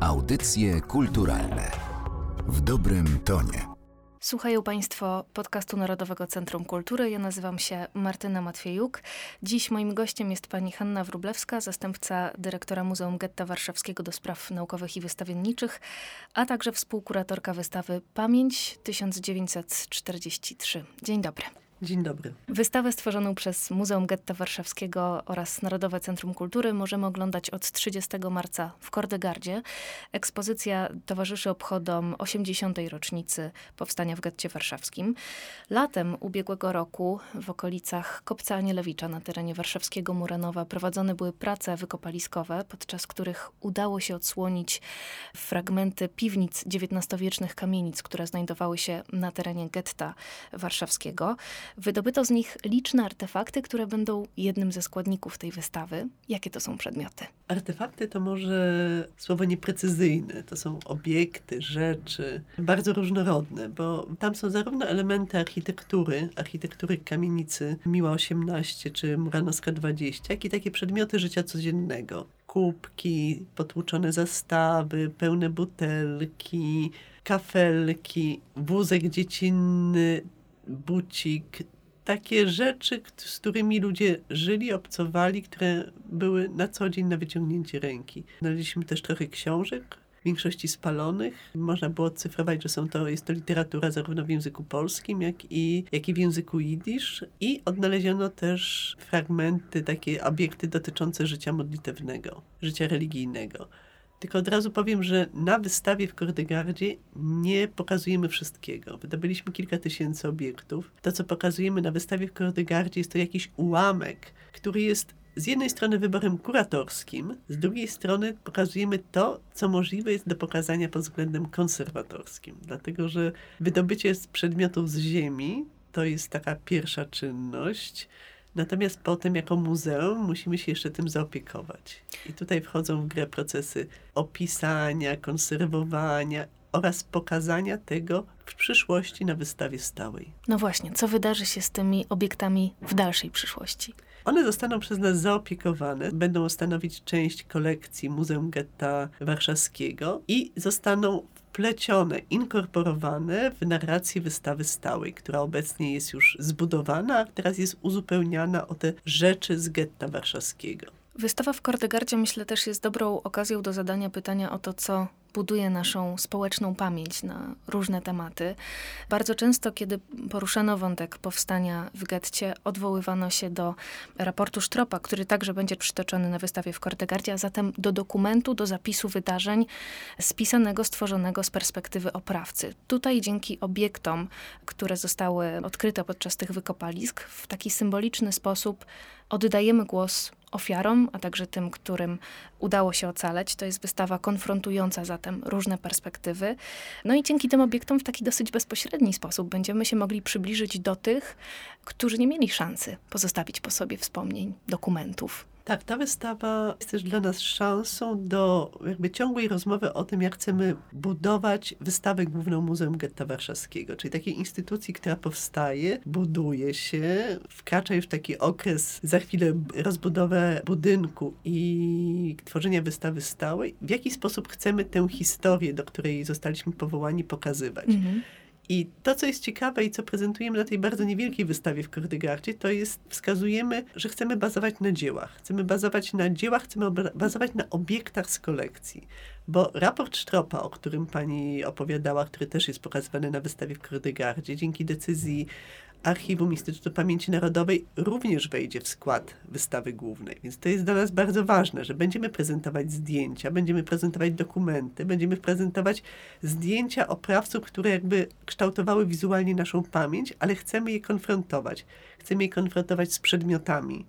Audycje kulturalne w dobrym tonie. Słuchają Państwo podcastu Narodowego Centrum Kultury. Ja nazywam się Martyna Matwiejuk. Dziś moim gościem jest pani Hanna Wrublewska, zastępca dyrektora Muzeum Getta Warszawskiego do Spraw Naukowych i Wystawienniczych, a także współkuratorka wystawy Pamięć 1943. Dzień dobry. Dzień dobry. Wystawę stworzoną przez Muzeum Getta Warszawskiego oraz Narodowe Centrum Kultury możemy oglądać od 30 marca w Kordegardzie. Ekspozycja towarzyszy obchodom 80. rocznicy powstania w getcie warszawskim. Latem ubiegłego roku w okolicach Kopca Anielewicza na terenie warszawskiego Muranowa prowadzone były prace wykopaliskowe, podczas których udało się odsłonić fragmenty piwnic XIX-wiecznych kamienic, które znajdowały się na terenie getta warszawskiego. Wydobyto z nich liczne artefakty, które będą jednym ze składników tej wystawy. Jakie to są przedmioty? Artefakty to może słowo nieprecyzyjne. To są obiekty, rzeczy, bardzo różnorodne, bo tam są zarówno elementy architektury, architektury kamienicy Miła 18 czy Muranowska 20, jak i takie przedmioty życia codziennego. Kubki, potłuczone zastawy, pełne butelki, kafelki, wózek dziecinny, bucik, takie rzeczy, z którymi ludzie żyli, obcowali, które były na co dzień na wyciągnięcie ręki. Znaleźliśmy też trochę książek, w większości spalonych. Można było odcyfrować, że są to, jest to literatura zarówno w języku polskim, jak i, jak i w języku jidysz. I odnaleziono też fragmenty, takie obiekty dotyczące życia modlitewnego, życia religijnego. Tylko od razu powiem, że na wystawie w Kordegardzie nie pokazujemy wszystkiego. Wydobyliśmy kilka tysięcy obiektów. To, co pokazujemy na wystawie w Kordegardzie, jest to jakiś ułamek, który jest z jednej strony wyborem kuratorskim, z drugiej strony pokazujemy to, co możliwe jest do pokazania pod względem konserwatorskim. Dlatego, że wydobycie z przedmiotów z ziemi to jest taka pierwsza czynność. Natomiast potem, jako muzeum, musimy się jeszcze tym zaopiekować. I tutaj wchodzą w grę procesy opisania, konserwowania oraz pokazania tego w przyszłości na wystawie stałej. No właśnie, co wydarzy się z tymi obiektami w dalszej przyszłości? One zostaną przez nas zaopiekowane, będą stanowić część kolekcji Muzeum Getta Warszawskiego i zostaną wplecione, inkorporowane w narrację wystawy stałej, która obecnie jest już zbudowana, a teraz jest uzupełniana o te rzeczy z getta warszawskiego. Wystawa w Kordegardzie myślę też jest dobrą okazją do zadania pytania o to, co buduje naszą społeczną pamięć na różne tematy. Bardzo często, kiedy poruszano wątek powstania w getcie, odwoływano się do raportu Sztropa, który także będzie przytoczony na wystawie w Kordegardzie, a zatem do dokumentu, do zapisu wydarzeń spisanego, stworzonego z perspektywy oprawcy. Tutaj dzięki obiektom, które zostały odkryte podczas tych wykopalisk, w taki symboliczny sposób oddajemy głos ofiarom, a także tym, którym udało się ocaleć. To jest wystawa konfrontująca zatem różne perspektywy. No i dzięki tym obiektom w taki dosyć bezpośredni sposób będziemy się mogli przybliżyć do tych, którzy nie mieli szansy pozostawić po sobie wspomnień, dokumentów. Tak, ta wystawa jest też dla nas szansą do jakby ciągłej rozmowy o tym, jak chcemy budować wystawę główną Muzeum Getta Warszawskiego, czyli takiej instytucji, która powstaje, buduje się, wkracza już w taki okres, za chwilę rozbudowę budynku i tworzenia wystawy stałej. W jaki sposób chcemy tę historię, do której zostaliśmy powołani, pokazywać. Mhm. I to, co jest ciekawe i co prezentujemy na tej bardzo niewielkiej wystawie w Kordegardzie, to jest, wskazujemy, że chcemy bazować na dziełach. Chcemy bazować na dziełach, chcemy bazować na obiektach z kolekcji. Bo raport Sztropa, o którym pani opowiadała, który też jest pokazywany na wystawie w Kordegardzie, dzięki decyzji Archiwum Instytutu Pamięci Narodowej również wejdzie w skład wystawy głównej. Więc to jest dla nas bardzo ważne, że będziemy prezentować zdjęcia, będziemy prezentować dokumenty, będziemy prezentować zdjęcia oprawców, które jakby kształtowały wizualnie naszą pamięć, ale chcemy je konfrontować. Chcemy je konfrontować z przedmiotami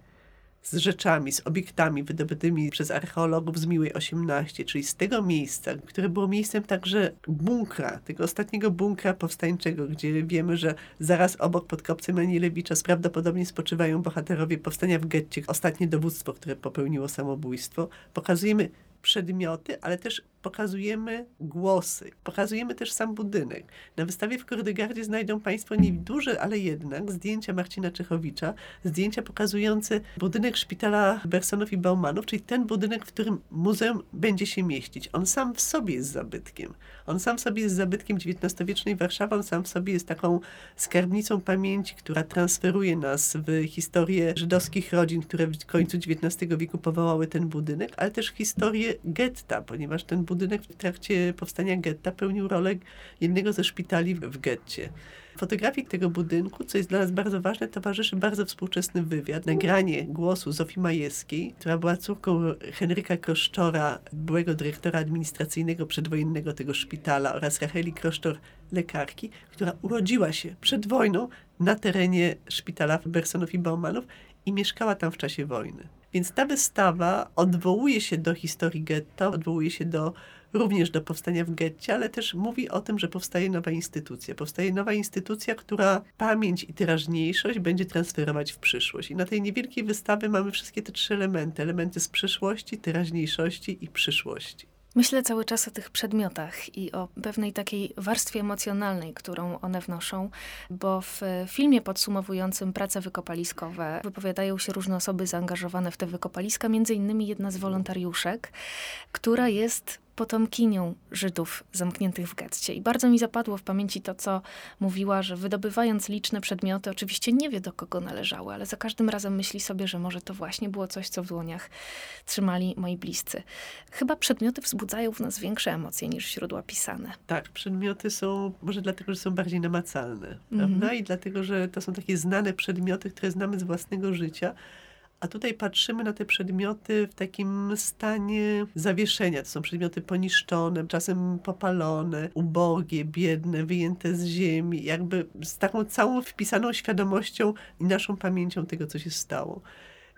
z rzeczami, z obiektami wydobytymi przez archeologów z Miłej 18, czyli z tego miejsca, które było miejscem także bunkra, tego ostatniego bunkra powstańczego, gdzie wiemy, że zaraz obok pod kopcem Anielewicza prawdopodobnie spoczywają bohaterowie powstania w getcie, ostatnie dowództwo, które popełniło samobójstwo. Pokazujemy przedmioty, ale też pokazujemy głosy, pokazujemy też sam budynek. Na wystawie w Kordegardzie znajdą Państwo nieduże, ale jednak zdjęcia Marcina Czechowicza, zdjęcia pokazujące budynek szpitala Bersonów i Baumanów, czyli ten budynek, w którym muzeum będzie się mieścić. On sam w sobie jest zabytkiem. On sam w sobie jest zabytkiem XIX-wiecznej Warszawy, on sam w sobie jest taką skarbnicą pamięci, która transferuje nas w historię żydowskich rodzin, które w końcu XIX wieku powołały ten budynek, ale też historię getta, ponieważ ten budynek w trakcie powstania getta pełnił rolę jednego ze szpitali w getcie. Fotografii tego budynku, co jest dla nas bardzo ważne, towarzyszy bardzo współczesny wywiad, nagranie głosu Zofii Majewskiej, która była córką Henryka Kroszczora, byłego dyrektora administracyjnego przedwojennego tego szpitala oraz Racheli Kroszczor, lekarki, która urodziła się przed wojną na terenie szpitala Bersonów i Baumanów i mieszkała tam w czasie wojny. Więc ta wystawa odwołuje się do historii getta, odwołuje się do, również do powstania w getcie, ale też mówi o tym, że powstaje nowa instytucja. Powstaje nowa instytucja, która pamięć i teraźniejszość będzie transferować w przyszłość. I na tej niewielkiej wystawie mamy wszystkie te trzy elementy. Elementy z przeszłości, teraźniejszości i przyszłości. Myślę cały czas o tych przedmiotach i o pewnej takiej warstwie emocjonalnej, którą one wnoszą, bo w filmie podsumowującym prace wykopaliskowe wypowiadają się różne osoby zaangażowane w te wykopaliska, między innymi jedna z wolontariuszek, która jest potomkinią Żydów zamkniętych w getcie. I bardzo mi zapadło w pamięci to, co mówiła, że wydobywając liczne przedmioty, oczywiście nie wie do kogo należały, ale za każdym razem myśli sobie, że może to właśnie było coś, co w dłoniach trzymali moi bliscy. Chyba przedmioty wzbudzają w nas większe emocje niż źródła pisane. Tak, przedmioty są, może dlatego, że są bardziej namacalne, prawda? Mm -hmm. I dlatego, że to są takie znane przedmioty, które znamy z własnego życia, a tutaj patrzymy na te przedmioty w takim stanie zawieszenia. To są przedmioty poniszczone, czasem popalone, ubogie, biedne, wyjęte z ziemi, jakby z taką całą wpisaną świadomością i naszą pamięcią tego, co się stało.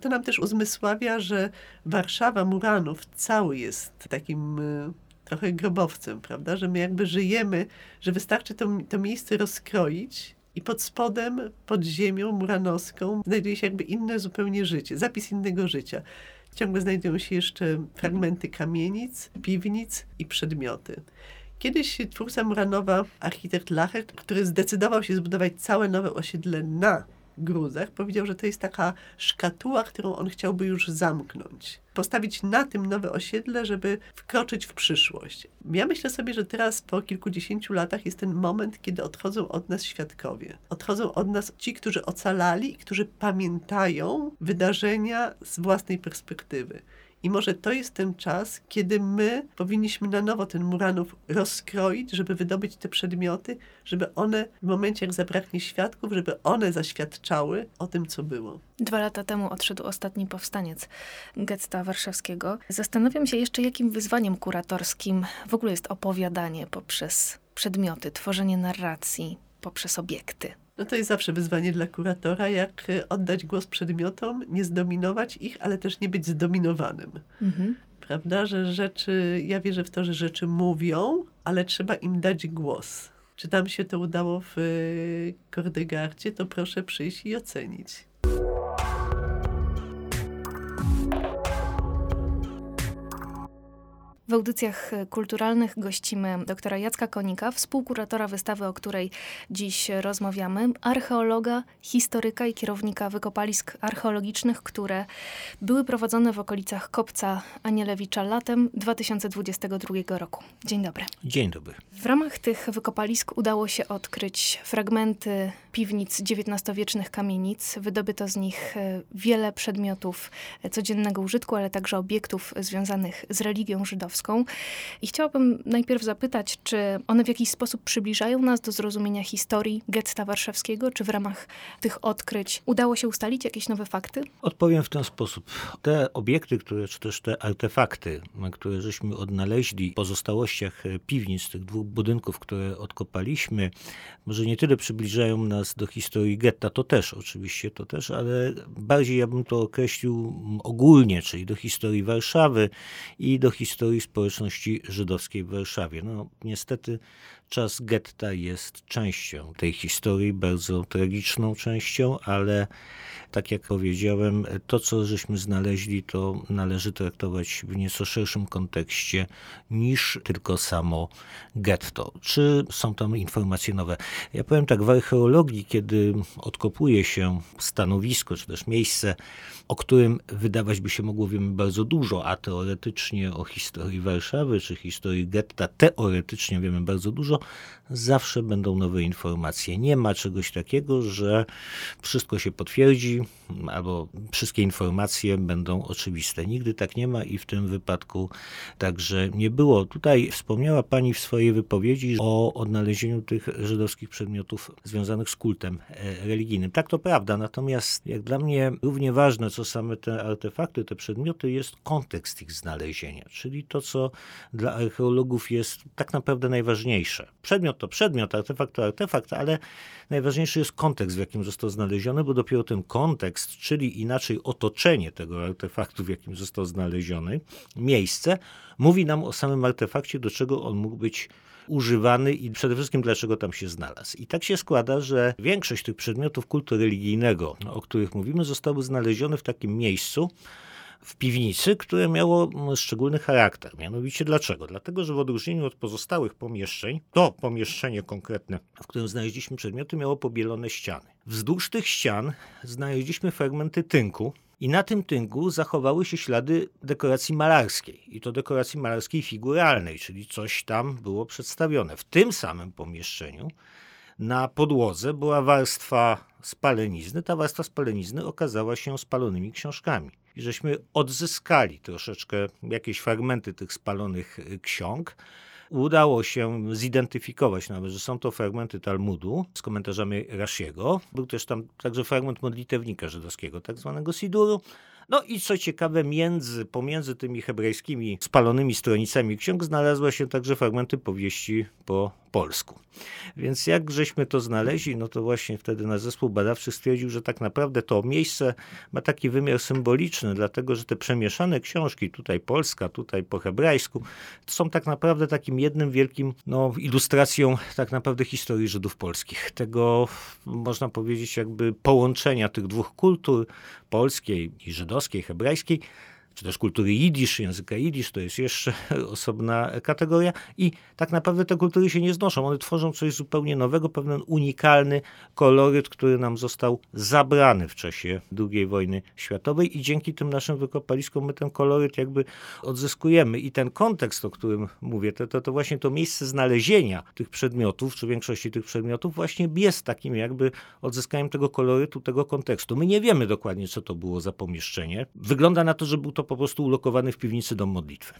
To nam też uzmysławia, że Warszawa Muranów cały jest takim y, trochę grobowcem, prawda? Że my jakby żyjemy, że wystarczy to, to miejsce rozkroić i pod spodem, pod ziemią muranowską znajduje się jakby inne zupełnie życie, zapis innego życia. Ciągle znajdują się jeszcze fragmenty kamienic, piwnic i przedmioty. Kiedyś twórca Muranowa, architekt Lacher, który zdecydował się zbudować całe nowe osiedle na gruzach, powiedział, że to jest taka szkatuła, którą on chciałby już zamknąć. Postawić na tym nowe osiedle, żeby wkroczyć w przyszłość. Ja myślę sobie, że teraz po kilkudziesięciu latach jest ten moment, kiedy odchodzą od nas świadkowie. Odchodzą od nas ci, którzy ocalali i którzy pamiętają wydarzenia z własnej perspektywy. I może to jest ten czas, kiedy my powinniśmy na nowo ten Muranów rozkroić, żeby wydobyć te przedmioty, żeby one w momencie, jak zabraknie świadków, żeby one zaświadczały o tym, co było. Dwa lata temu odszedł ostatni powstaniec getta warszawskiego. Zastanawiam się jeszcze, jakim wyzwaniem kuratorskim w ogóle jest opowiadanie poprzez przedmioty, tworzenie narracji poprzez obiekty. No to jest zawsze wyzwanie dla kuratora, jak e, oddać głos przedmiotom, nie zdominować ich, ale też nie być zdominowanym. Mhm. Prawda, że rzeczy, ja wierzę w to, że rzeczy mówią, ale trzeba im dać głos. Czy tam się to udało w e, Kordegarcie, to proszę przyjść i ocenić. W audycjach kulturalnych gościmy doktora Jacka Konika, współkuratora wystawy, o której dziś rozmawiamy, archeologa, historyka i kierownika wykopalisk archeologicznych, które były prowadzone w okolicach Kopca Anielewicza latem 2022 roku. Dzień dobry. Dzień dobry. W ramach tych wykopalisk udało się odkryć fragmenty piwnic XIX-wiecznych kamienic. Wydobyto z nich e, wiele przedmiotów codziennego użytku, ale także obiektów związanych z religią żydowską. I chciałabym najpierw zapytać, czy one w jakiś sposób przybliżają nas do zrozumienia historii getta warszawskiego, czy w ramach tych odkryć udało się ustalić jakieś nowe fakty? Odpowiem w ten sposób. Te obiekty, które, czy też te artefakty, które żeśmy odnaleźli w pozostałościach piwnic tych dwóch budynków, które odkopaliśmy, może nie tyle przybliżają nas do historii getta, to też oczywiście, to też, ale bardziej ja bym to określił ogólnie, czyli do historii Warszawy i do historii społeczności żydowskiej w Warszawie. No, niestety czas getta jest częścią tej historii, bardzo tragiczną częścią, ale tak jak powiedziałem, to co żeśmy znaleźli, to należy traktować w nieco szerszym kontekście niż tylko samo getto. Czy są tam informacje nowe? Ja powiem tak, w archeologii, kiedy odkopuje się stanowisko, czy też miejsce, o którym wydawać by się mogło wiemy bardzo dużo, a teoretycznie o historii Warszawy, czy historii getta teoretycznie wiemy bardzo dużo, zawsze będą nowe informacje. Nie ma czegoś takiego, że wszystko się potwierdzi, albo wszystkie informacje będą oczywiste. Nigdy tak nie ma i w tym wypadku także nie było. Tutaj wspomniała Pani w swojej wypowiedzi o odnalezieniu tych żydowskich przedmiotów związanych z kultem e, religijnym. Tak to prawda, natomiast jak dla mnie równie ważne, co same te artefakty, te przedmioty, jest kontekst ich znalezienia, czyli to, co dla archeologów jest tak naprawdę najważniejsze. Przedmiot to przedmiot, artefakt to artefakt, ale najważniejszy jest kontekst, w jakim został znaleziony, bo dopiero ten kontekst, czyli inaczej otoczenie tego artefaktu, w jakim został znaleziony, miejsce, mówi nam o samym artefakcie, do czego on mógł być używany i przede wszystkim dlaczego tam się znalazł. I tak się składa, że większość tych przedmiotów kultu religijnego, o których mówimy, zostały znalezione w takim miejscu, w piwnicy, które miało mm, szczególny charakter. Mianowicie dlaczego? Dlatego, że w odróżnieniu od pozostałych pomieszczeń, to pomieszczenie konkretne, w którym znaleźliśmy przedmioty, miało pobielone ściany. Wzdłuż tych ścian znaleźliśmy fragmenty tynku, i na tym tynku zachowały się ślady dekoracji malarskiej. I to dekoracji malarskiej figuralnej, czyli coś tam było przedstawione. W tym samym pomieszczeniu na podłodze była warstwa spalenizny. Ta warstwa spalenizny okazała się spalonymi książkami i żeśmy odzyskali troszeczkę jakieś fragmenty tych spalonych y, ksiąg. Udało się zidentyfikować nawet, że są to fragmenty Talmudu z komentarzami Rashiego. Był też tam także fragment modlitewnika żydowskiego, tak zwanego Siduru. No i co ciekawe, między, pomiędzy tymi hebrajskimi spalonymi stronicami ksiąg znalazły się także fragmenty powieści po polsku. Więc jak żeśmy to znaleźli, no to właśnie wtedy nasz zespół badawczy stwierdził, że tak naprawdę to miejsce ma taki wymiar symboliczny, dlatego że te przemieszane książki, tutaj polska, tutaj po hebrajsku, są tak naprawdę takim jednym wielkim no, ilustracją tak naprawdę historii Żydów polskich. Tego, można powiedzieć, jakby połączenia tych dwóch kultur, polskiej i żydowskiej, hebrajskiej, czy też kultury jidysz, języka jidysz, to jest jeszcze osobna kategoria i tak naprawdę te kultury się nie znoszą. One tworzą coś zupełnie nowego, pewien unikalny koloryt, który nam został zabrany w czasie II wojny światowej i dzięki tym naszym wykopaliskom my ten koloryt jakby odzyskujemy i ten kontekst, o którym mówię, to, to, to właśnie to miejsce znalezienia tych przedmiotów, czy większości tych przedmiotów właśnie jest takim jakby odzyskaniem tego kolorytu, tego kontekstu. My nie wiemy dokładnie, co to było za pomieszczenie. Wygląda na to, że był to po prostu ulokowany w piwnicy dom modlitwy.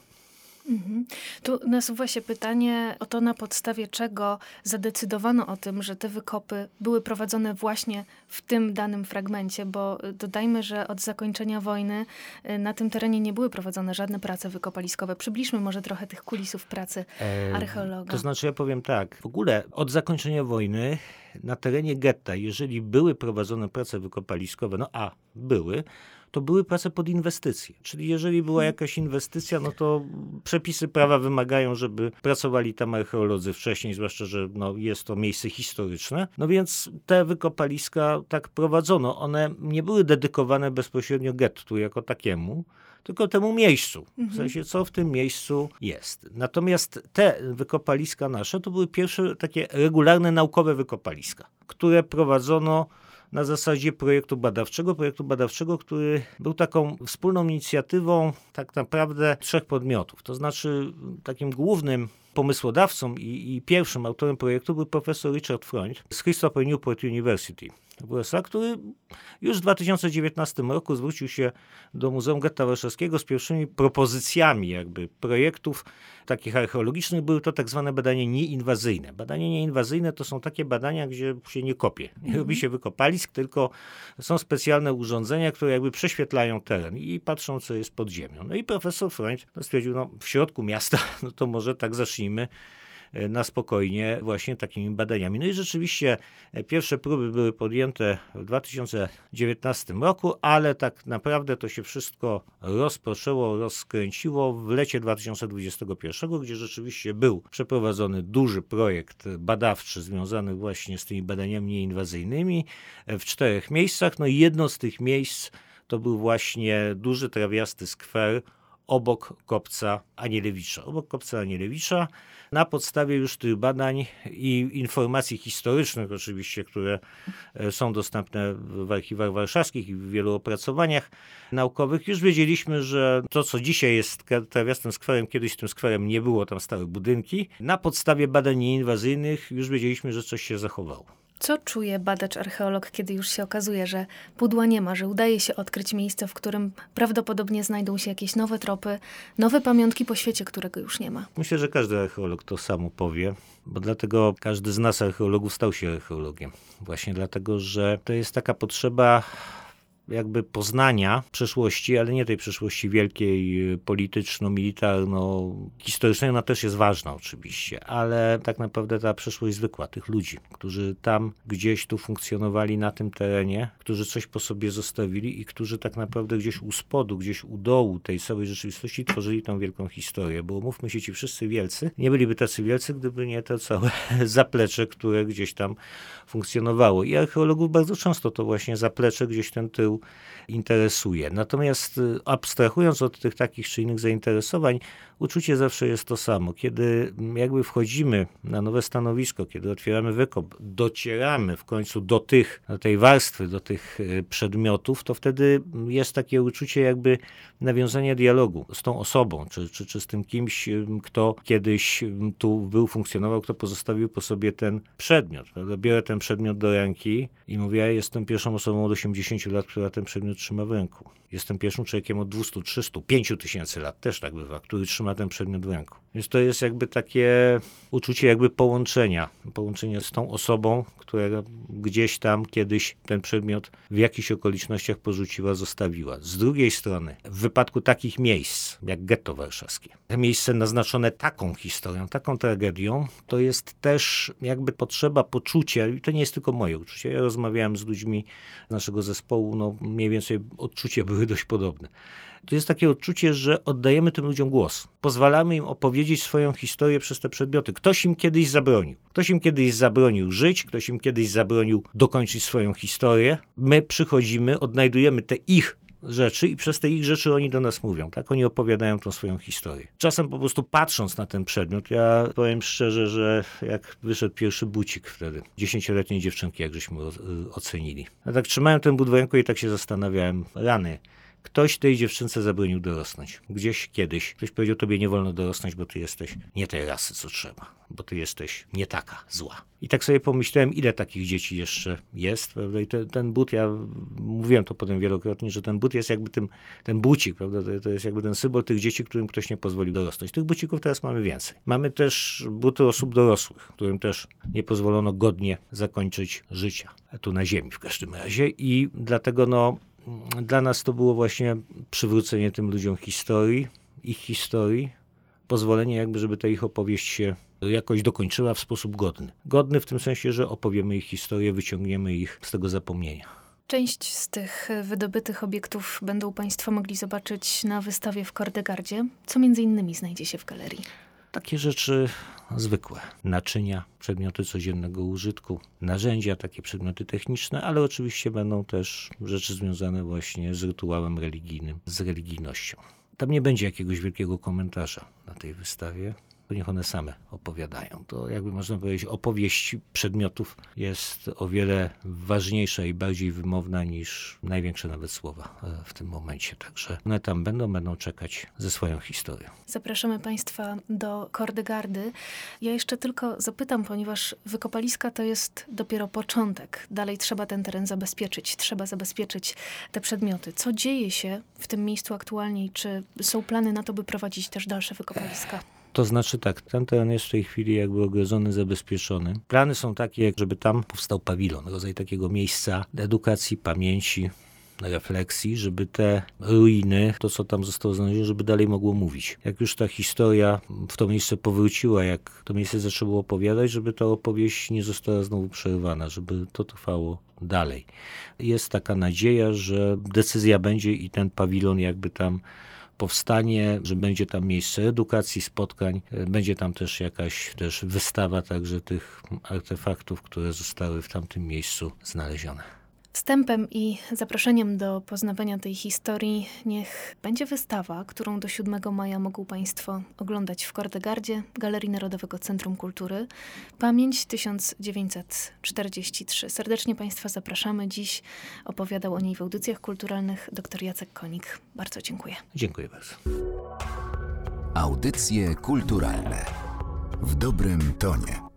Mhm. Tu nasuwa się pytanie o to, na podstawie czego zadecydowano o tym, że te wykopy były prowadzone właśnie w tym danym fragmencie, bo dodajmy, że od zakończenia wojny y, na tym terenie nie były prowadzone żadne prace wykopaliskowe. Przybliżmy może trochę tych kulisów pracy archeologa. To znaczy, ja powiem tak, w ogóle od zakończenia wojny na terenie getta, jeżeli były prowadzone prace wykopaliskowe, no a były, to były prace pod inwestycje. Czyli jeżeli była hmm. jakaś inwestycja, no to przepisy prawa wymagają, żeby pracowali tam archeolodzy wcześniej, zwłaszcza, że no, jest to miejsce historyczne. No więc te wykopaliska tak prowadzono. One nie były dedykowane bezpośrednio gettu jako takiemu, tylko temu miejscu. W mhm. sensie, co w tym miejscu jest. Natomiast te wykopaliska nasze to były pierwsze takie regularne naukowe wykopaliska, które prowadzono na zasadzie projektu badawczego, projektu badawczego, który był taką wspólną inicjatywą tak naprawdę trzech podmiotów. To znaczy takim głównym pomysłodawcą i, i pierwszym autorem projektu był profesor Richard Freund z Christopher Newport University USA, który już w 2019 roku zwrócił się do Muzeum Getta Warszawskiego z pierwszymi propozycjami jakby projektów takich archeologicznych. Były to tak zwane badania nieinwazyjne. Badania nieinwazyjne to są takie badania, gdzie się nie kopie. Nie mhm. robi się wykopalisk, tylko są specjalne urządzenia, które jakby prześwietlają teren i patrzą, co jest pod ziemią. No i profesor Freund stwierdził, no w środku miasta, no to może tak zacznijmy na spokojnie właśnie takimi badaniami. No i rzeczywiście pierwsze próby były podjęte w 2019 roku, ale tak naprawdę to się wszystko rozpoczęło, rozkręciło w lecie 2021, gdzie rzeczywiście był przeprowadzony duży projekt badawczy związany właśnie z tymi badaniami nieinwazyjnymi w czterech miejscach. No i jedno z tych miejsc to był właśnie duży trawiasty skwer obok kopca Anielewicza. Obok kopca Anielewicza na podstawie już tych badań i informacji historycznych oczywiście, które e, są dostępne w archiwach warszawskich i w wielu opracowaniach naukowych, już wiedzieliśmy, że to, co dzisiaj jest trawiastym skwerem, kiedyś tym skwerem nie było, tam stały budynki. Na podstawie badań nieinwazyjnych już wiedzieliśmy, że coś się zachowało. Co czuje badacz archeolog, kiedy już się okazuje, że pudła nie ma, że udaje się odkryć miejsce, w którym prawdopodobnie znajdą się jakieś nowe tropy, nowe pamiątki po świecie, którego już nie ma? Myślę, że każdy archeolog to samo powie, bo dlatego każdy z nas archeologów stał się archeologiem. Właśnie dlatego, że to jest taka potrzeba jakby poznania przeszłości, ale nie tej przeszłości wielkiej, polityczno-militarno-historycznej. Ona też jest ważna oczywiście, ale tak naprawdę ta przeszłość zwykła, tych ludzi, którzy tam gdzieś tu funkcjonowali na tym terenie, którzy coś po sobie zostawili i którzy tak naprawdę gdzieś u spodu, gdzieś u dołu tej całej rzeczywistości tworzyli tą wielką historię, bo mówmy się, ci wszyscy wielcy nie byliby tacy wielcy, gdyby nie to całe zaplecze, które gdzieś tam funkcjonowało. I archeologów bardzo często to właśnie zaplecze, gdzieś ten tył Brasil. Interesuje. Natomiast y, abstrahując od tych takich czy innych zainteresowań, uczucie zawsze jest to samo. Kiedy mm, jakby wchodzimy na nowe stanowisko, kiedy otwieramy wykop, docieramy w końcu do tych, do tej warstwy, do tych y, przedmiotów, to wtedy jest takie uczucie jakby nawiązania dialogu z tą osobą, czy, czy, czy z tym kimś, kto kiedyś tu był, funkcjonował, kto pozostawił po sobie ten przedmiot. Prawda? Biorę ten przedmiot do ręki i mówię, ja jestem pierwszą osobą od 80 lat, która ten przedmiot trzyma w ręku. Jestem pierwszym człowiekiem od 200, 300, 5 tysięcy lat, też tak bywa, który trzyma ten przedmiot w ręku. Więc to jest jakby takie uczucie jakby połączenia, połączenia z tą osobą, która gdzieś tam kiedyś ten przedmiot w jakichś okolicznościach porzuciła, zostawiła. Z drugiej strony, w wypadku takich miejsc, jak getto warszawskie, miejsce naznaczone taką historią, taką tragedią, to jest też jakby potrzeba poczucia, i to nie jest tylko moje uczucie, ja rozmawiałem z ludźmi naszego zespołu, no mniej więcej odczucia były dość podobne to jest takie odczucie, że oddajemy tym ludziom głos. Pozwalamy im opowiedzieć swoją historię przez te przedmioty. Ktoś im kiedyś zabronił. Ktoś im kiedyś zabronił żyć, ktoś im kiedyś zabronił dokończyć swoją historię. My przychodzimy, odnajdujemy te ich rzeczy i przez te ich rzeczy oni do nas mówią, tak? Oni opowiadają tą swoją historię. Czasem po prostu patrząc na ten przedmiot, ja powiem szczerze, że jak wyszedł pierwszy bucik wtedy, dziesięcioletniej dziewczynki, jak żeśmy ocenili. Ja tak trzymałem ten ręku i tak się zastanawiałem, rany, Ktoś tej dziewczynce zabronił dorosnąć. Gdzieś kiedyś. Ktoś powiedział, tobie nie wolno dorosnąć, bo ty jesteś nie tej rasy, co trzeba. Bo ty jesteś nie taka, zła. I tak sobie pomyślałem, ile takich dzieci jeszcze jest, prawda? I te, ten but, ja mówiłem to potem wielokrotnie, że ten but jest jakby tym, ten bucik, prawda? To, to jest jakby ten symbol tych dzieci, którym ktoś nie pozwolił dorosnąć. Tych bucików teraz mamy więcej. Mamy też buty osób dorosłych, którym też nie pozwolono godnie zakończyć życia. Tu na ziemi w każdym razie. I dlatego no, dla nas to było właśnie przywrócenie tym ludziom historii, ich historii, pozwolenie jakby, żeby ta ich opowieść się jakoś dokończyła w sposób godny. Godny w tym sensie, że opowiemy ich historię, wyciągniemy ich z tego zapomnienia. Część z tych wydobytych obiektów będą Państwo mogli zobaczyć na wystawie w Kordegardzie. Co między innymi znajdzie się w galerii? Takie rzeczy zwykłe. Naczynia, przedmioty codziennego użytku, narzędzia, takie przedmioty techniczne, ale oczywiście będą też rzeczy związane właśnie z rytuałem religijnym, z religijnością. Tam nie będzie jakiegoś wielkiego komentarza na tej wystawie to niech one same opowiadają. To jakby można powiedzieć, opowieść przedmiotów jest o wiele ważniejsza i bardziej wymowna niż największe nawet słowa e, w tym momencie. Także one tam będą, będą czekać ze swoją historią. Zapraszamy Państwa do Kordegardy. Ja jeszcze tylko zapytam, ponieważ wykopaliska to jest dopiero początek. Dalej trzeba ten teren zabezpieczyć, trzeba zabezpieczyć te przedmioty. Co dzieje się w tym miejscu aktualnie i czy są plany na to, by prowadzić też dalsze wykopaliska? To znaczy tak, ten teren jest w tej chwili jakby ogrodzony, zabezpieczony. Plany są takie, żeby tam powstał pawilon, rodzaj takiego miejsca edukacji, pamięci, refleksji, żeby te ruiny, to co tam zostało znalezione, żeby dalej mogło mówić. Jak już ta historia w to miejsce powróciła, jak to miejsce zaczęło opowiadać, żeby ta opowieść nie została znowu przerwana, żeby to trwało dalej. Jest taka nadzieja, że decyzja będzie i ten pawilon jakby tam powstanie, że będzie tam miejsce edukacji, spotkań, będzie tam też jakaś też wystawa także tych artefaktów, które zostały w tamtym miejscu znalezione. Wstępem i zaproszeniem do poznawania tej historii niech będzie wystawa, którą do 7 maja mogą Państwo oglądać w Kordegardzie, Galerii Narodowego Centrum Kultury. Pamięć 1943. Serdecznie Państwa zapraszamy. Dziś opowiadał o niej w audycjach kulturalnych dr Jacek Konik. Bardzo dziękuję. Dziękuję bardzo. Audycje kulturalne w dobrym tonie.